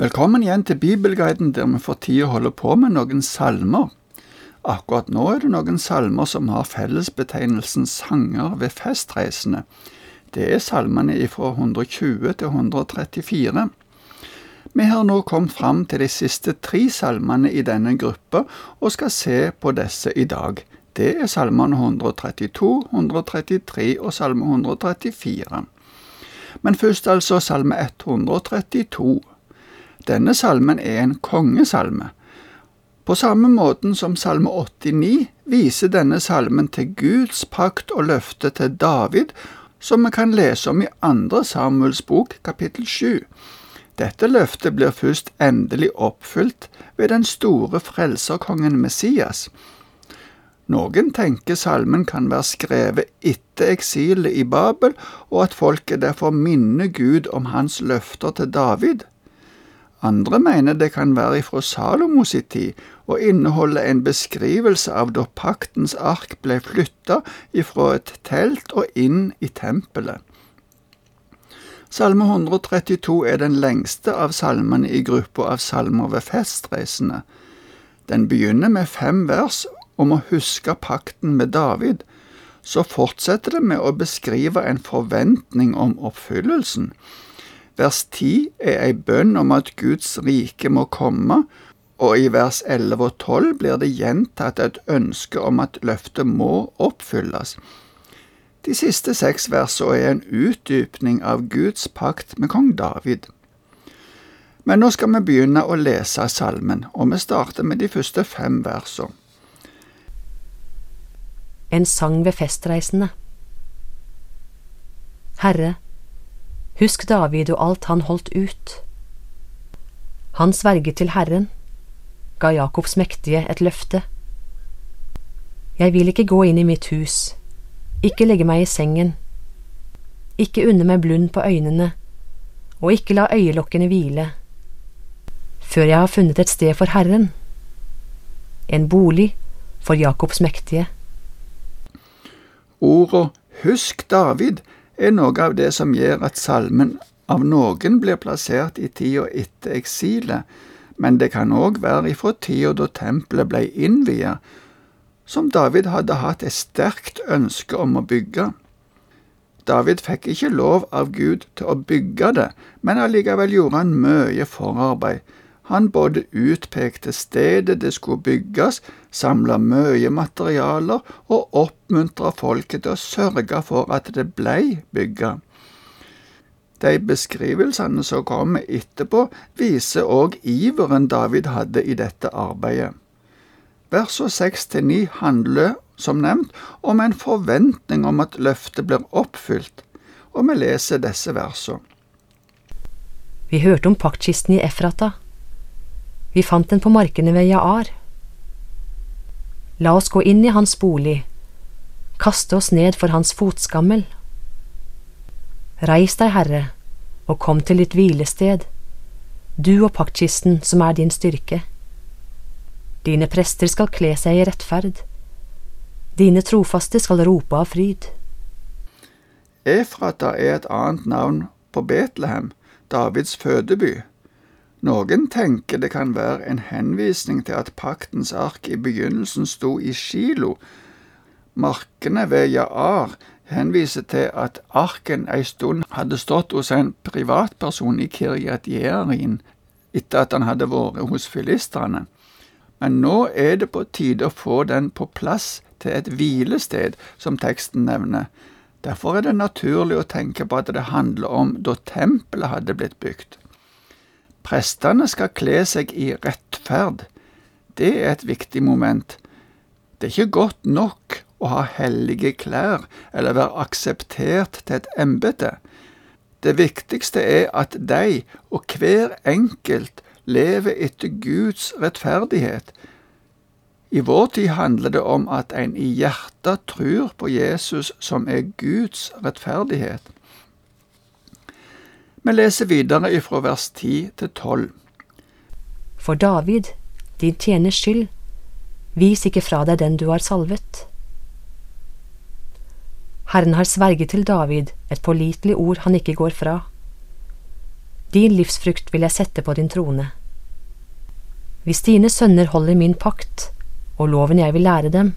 Velkommen igjen til Bibelguiden, der vi for tida holder på med noen salmer. Akkurat nå er det noen salmer som har fellesbetegnelsen sanger ved festreisende. Det er salmene fra 120 til 134. Vi har nå kommet fram til de siste tre salmene i denne gruppa, og skal se på disse i dag. Det er salmene 132, 133 og salme 134. Men først altså salme 132. Denne salmen er en kongesalme. På samme måten som salme 89 viser denne salmen til Guds pakt og løfte til David, som vi kan lese om i andre Samuels bok, kapittel 7. Dette løftet blir først endelig oppfylt ved den store frelserkongen Messias. Noen tenker salmen kan være skrevet etter eksilet i Babel, og at folket derfor minner Gud om hans løfter til David. Andre mener det kan være ifra Salomos i tid og inneholde en beskrivelse av da paktens ark ble flytta ifra et telt og inn i tempelet. Salme 132 er den lengste av salmene i gruppa av salmer ved festreisende. Den begynner med fem vers om å huske pakten med David. Så fortsetter det med å beskrive en forventning om oppfyllelsen. Vers 10 er ei bønn om at Guds rike må komme, og i vers 11 og 12 blir det gjentatt et ønske om at løftet må oppfylles. De siste seks versene er en utdypning av Guds pakt med kong David. Men nå skal vi begynne å lese salmen, og vi starter med de første fem versene. En sang ved festreisende Herre, Husk David og alt han holdt ut. Han sverget til Herren, ga Jakobs mektige et løfte. Jeg vil ikke gå inn i mitt hus, ikke legge meg i sengen, ikke unne meg blund på øynene, og ikke la øyelokkene hvile, før jeg har funnet et sted for Herren, en bolig for Jakobs mektige. Ordet Husk David er noe av det som gjør at salmen av noen blir plassert i tida etter eksilet, men det kan òg være ifra tida da tempelet ble innviet, som David hadde hatt et sterkt ønske om å bygge. David fikk ikke lov av Gud til å bygge det, men allikevel gjorde han mye forarbeid, han både utpekte stedet det skulle bygges, samla mye materialer og oppmuntra folket til å sørge for at det blei bygga. De beskrivelsene som kommer etterpå, viser òg iveren David hadde i dette arbeidet. Versene seks til ni handler, som nevnt, om en forventning om at løftet blir oppfylt, og vi leser disse versene. Vi hørte om paktkisten i Efrata vi fant den på markene ved Jaar. La oss gå inn i hans bolig, kaste oss ned for hans fotskammel. Reis deg, Herre, og kom til ditt hvilested, du og paktkisten som er din styrke. Dine prester skal kle seg i rettferd, dine trofaste skal rope av fryd. Efrata er et annet navn på Betlehem, Davids fødeby. Noen tenker det kan være en henvisning til at paktens ark i begynnelsen sto i Shilo. Markene ved Jaar henviser til at arken ei stund hadde stått hos en privatperson i Kiryat Jearin etter at han hadde vært hos filistrene. Men nå er det på tide å få den på plass til et hvilested, som teksten nevner. Derfor er det naturlig å tenke på at det handler om da tempelet hadde blitt bygd. Prestene skal kle seg i rettferd. Det er et viktig moment. Det er ikke godt nok å ha hellige klær eller være akseptert til et embete. Det viktigste er at de og hver enkelt lever etter Guds rettferdighet. I vår tid handler det om at en i hjertet tror på Jesus som er Guds rettferdighet. Vi leser videre ifra vers 10 til 12. For David, din tjeners skyld, vis ikke fra deg den du har salvet. Herren har sverget til David et pålitelig ord han ikke går fra. Din livsfrukt vil jeg sette på din trone. Hvis dine sønner holder min pakt og loven jeg vil lære dem,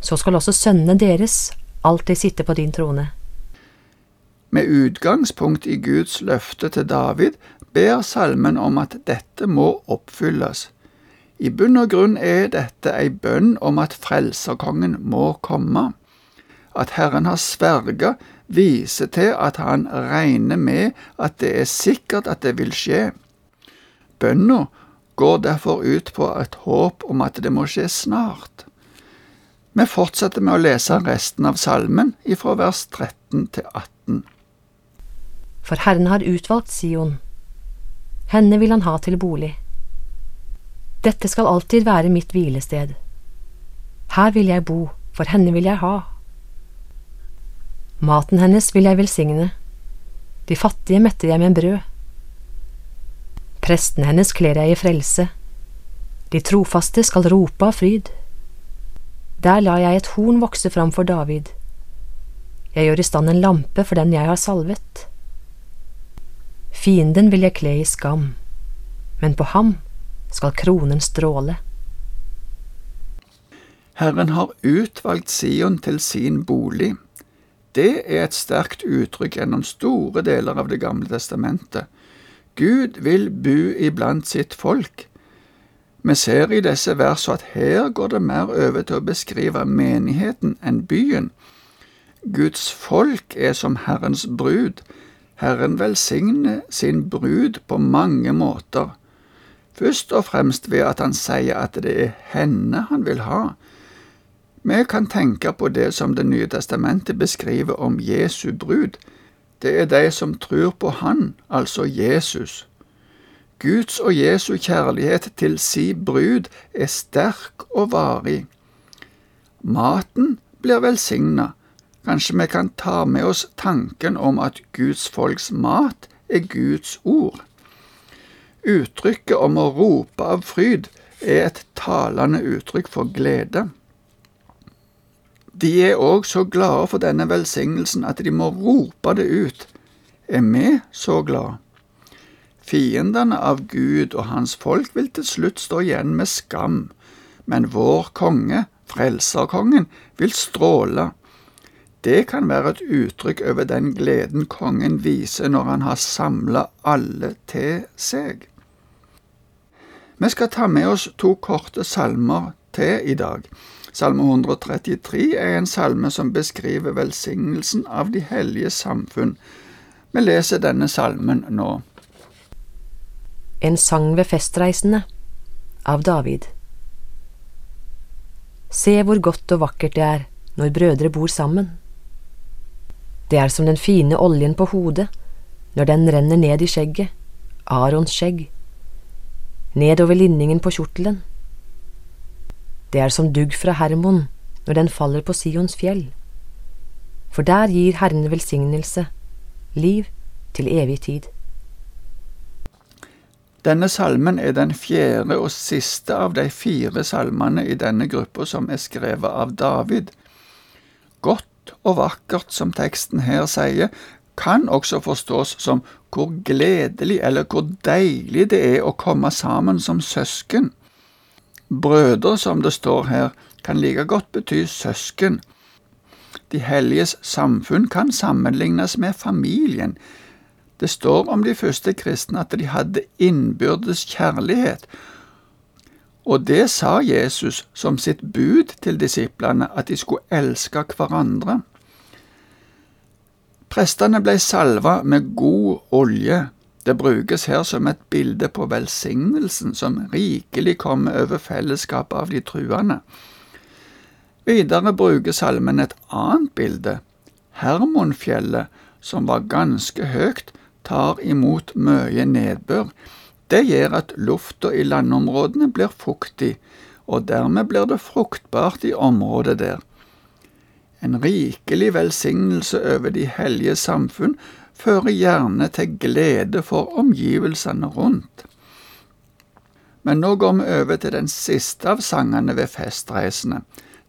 så skal også sønnene deres alltid sitte på din trone. Med utgangspunkt i Guds løfte til David ber salmen om at dette må oppfylles. I bunn og grunn er dette ei bønn om at frelserkongen må komme. At Herren har sverga, viser til at han regner med at det er sikkert at det vil skje. Bønna går derfor ut på et håp om at det må skje snart. Vi fortsetter med å lese resten av salmen ifra vers 13 til 18. For Herren har utvalgt Sion, henne vil han ha til bolig. Dette skal alltid være mitt hvilested. Her vil jeg bo, for henne vil jeg ha. Maten hennes vil jeg velsigne, de fattige metter jeg med brød. Presten hennes kler jeg i frelse, de trofaste skal rope av fryd. Der lar jeg et horn vokse fram for David. Jeg gjør i stand en lampe for den jeg har salvet. Fienden vil jeg kle i skam, men på ham skal kronen stråle. Herren har utvalgt Sion til sin bolig. Det er et sterkt uttrykk gjennom store deler av Det gamle testamentet. Gud vil bu iblant sitt folk. Vi ser i disse versene at her går det mer over til å beskrive menigheten enn byen. Guds folk er som Herrens brud. Herren velsigne sin brud på mange måter. Først og fremst ved at han sier at det er henne han vil ha. Vi kan tenke på det som Det nye testamentet beskriver om Jesu brud. Det er de som tror på Han, altså Jesus. Guds og Jesu kjærlighet til si brud er sterk og varig. Maten blir velsigna. Kanskje vi kan ta med oss tanken om at Guds folks mat er Guds ord. Uttrykket om å rope av fryd er et talende uttrykk for glede. De er òg så glade for denne velsignelsen at de må rope det ut. Er vi så glade? Fiendene av Gud og hans folk vil til slutt stå igjen med skam, men vår konge, frelserkongen, vil stråle. Det kan være et uttrykk over den gleden kongen viser når han har samla alle til seg. Vi skal ta med oss to korte salmer til i dag. Salme 133 er en salme som beskriver velsignelsen av de hellige samfunn. Vi leser denne salmen nå. En sang ved festreisende av David. Se hvor godt og vakkert det er når brødre bor sammen. Det er som den fine oljen på hodet når den renner ned i skjegget, Arons skjegg, nedover linningen på kjortelen det er som dugg fra Hermon når den faller på Sions fjell. For der gir Herren velsignelse, liv til evig tid. Denne salmen er den fjerde og siste av de fire salmene i denne gruppa som er skrevet av David. Godt og vakkert, som teksten her sier, kan også forstås som hvor gledelig eller hvor deilig det er å komme sammen som søsken. Brødre, som det står her, kan like godt bety søsken. De helliges samfunn kan sammenlignes med familien. Det står om de første kristne at de hadde innbyrdes kjærlighet, og det sa Jesus som sitt bud til disiplene, at de skulle elske hverandre. Prestene ble salva med god olje, det brukes her som et bilde på velsignelsen som rikelig kommer over fellesskapet av de truende. Videre bruker salmen et annet bilde. Hermonfjellet, som var ganske høyt, tar imot mye nedbør. Det gjør at lufta i landområdene blir fuktig, og dermed blir det fruktbart i området der. En rikelig velsignelse over de hellige samfunn fører gjerne til glede for omgivelsene rundt. Men nå går vi over til den siste av sangene ved festreisene.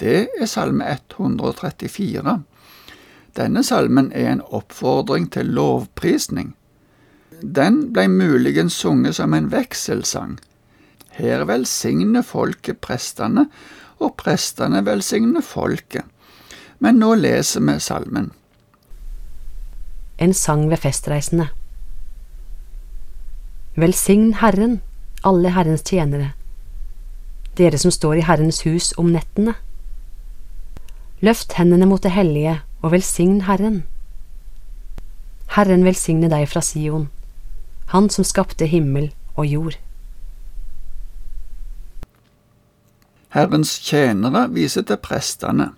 Det er salme 134. Denne salmen er en oppfordring til lovprisning. Den blei muligens sunget som en vekselsang. Her velsigner folket prestene, og prestene velsigner folket. Men nå leser vi salmen. En sang ved festreisende. Velsign Herren, alle Herrens tjenere, dere som står i Herrens hus om nettene. Løft hendene mot det hellige og velsign Herren. Herren velsigne deg fra Sion, Han som skapte himmel og jord. Herrens tjenere viser til prestene.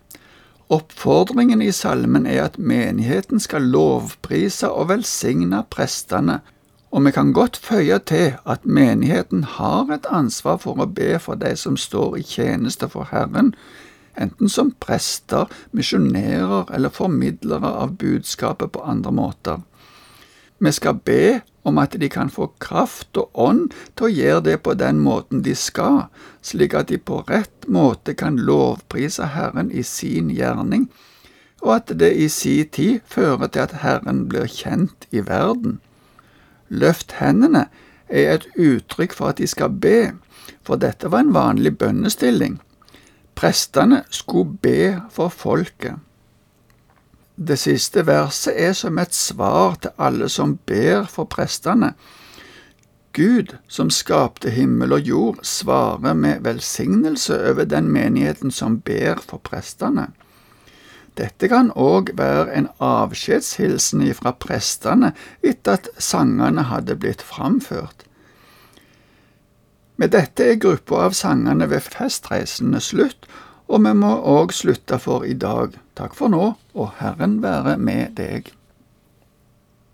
Oppfordringen i salmen er at menigheten skal lovprise og velsigne prestene, og vi kan godt føye til at menigheten har et ansvar for å be for de som står i tjeneste for Herren, enten som prester, misjonærer eller formidlere av budskapet på andre måter. Vi skal be om at de kan få kraft og ånd til å gjøre det på den måten de skal, slik at de på rett måte kan lovprise Herren i sin gjerning, og at det i si tid fører til at Herren blir kjent i verden. Løft hendene er et uttrykk for at de skal be, for dette var en vanlig bønnestilling. Prestene skulle be for folket. Det siste verset er som et svar til alle som ber for prestene. Gud, som skapte himmel og jord, svarer med velsignelse over den menigheten som ber for prestene. Dette kan òg være en avskjedshilsen ifra prestene etter at sangene hadde blitt framført. Med dette er gruppa av sangene ved festreisene slutt, og vi må òg slutte for i dag. Takk for nå, og Herren være med deg.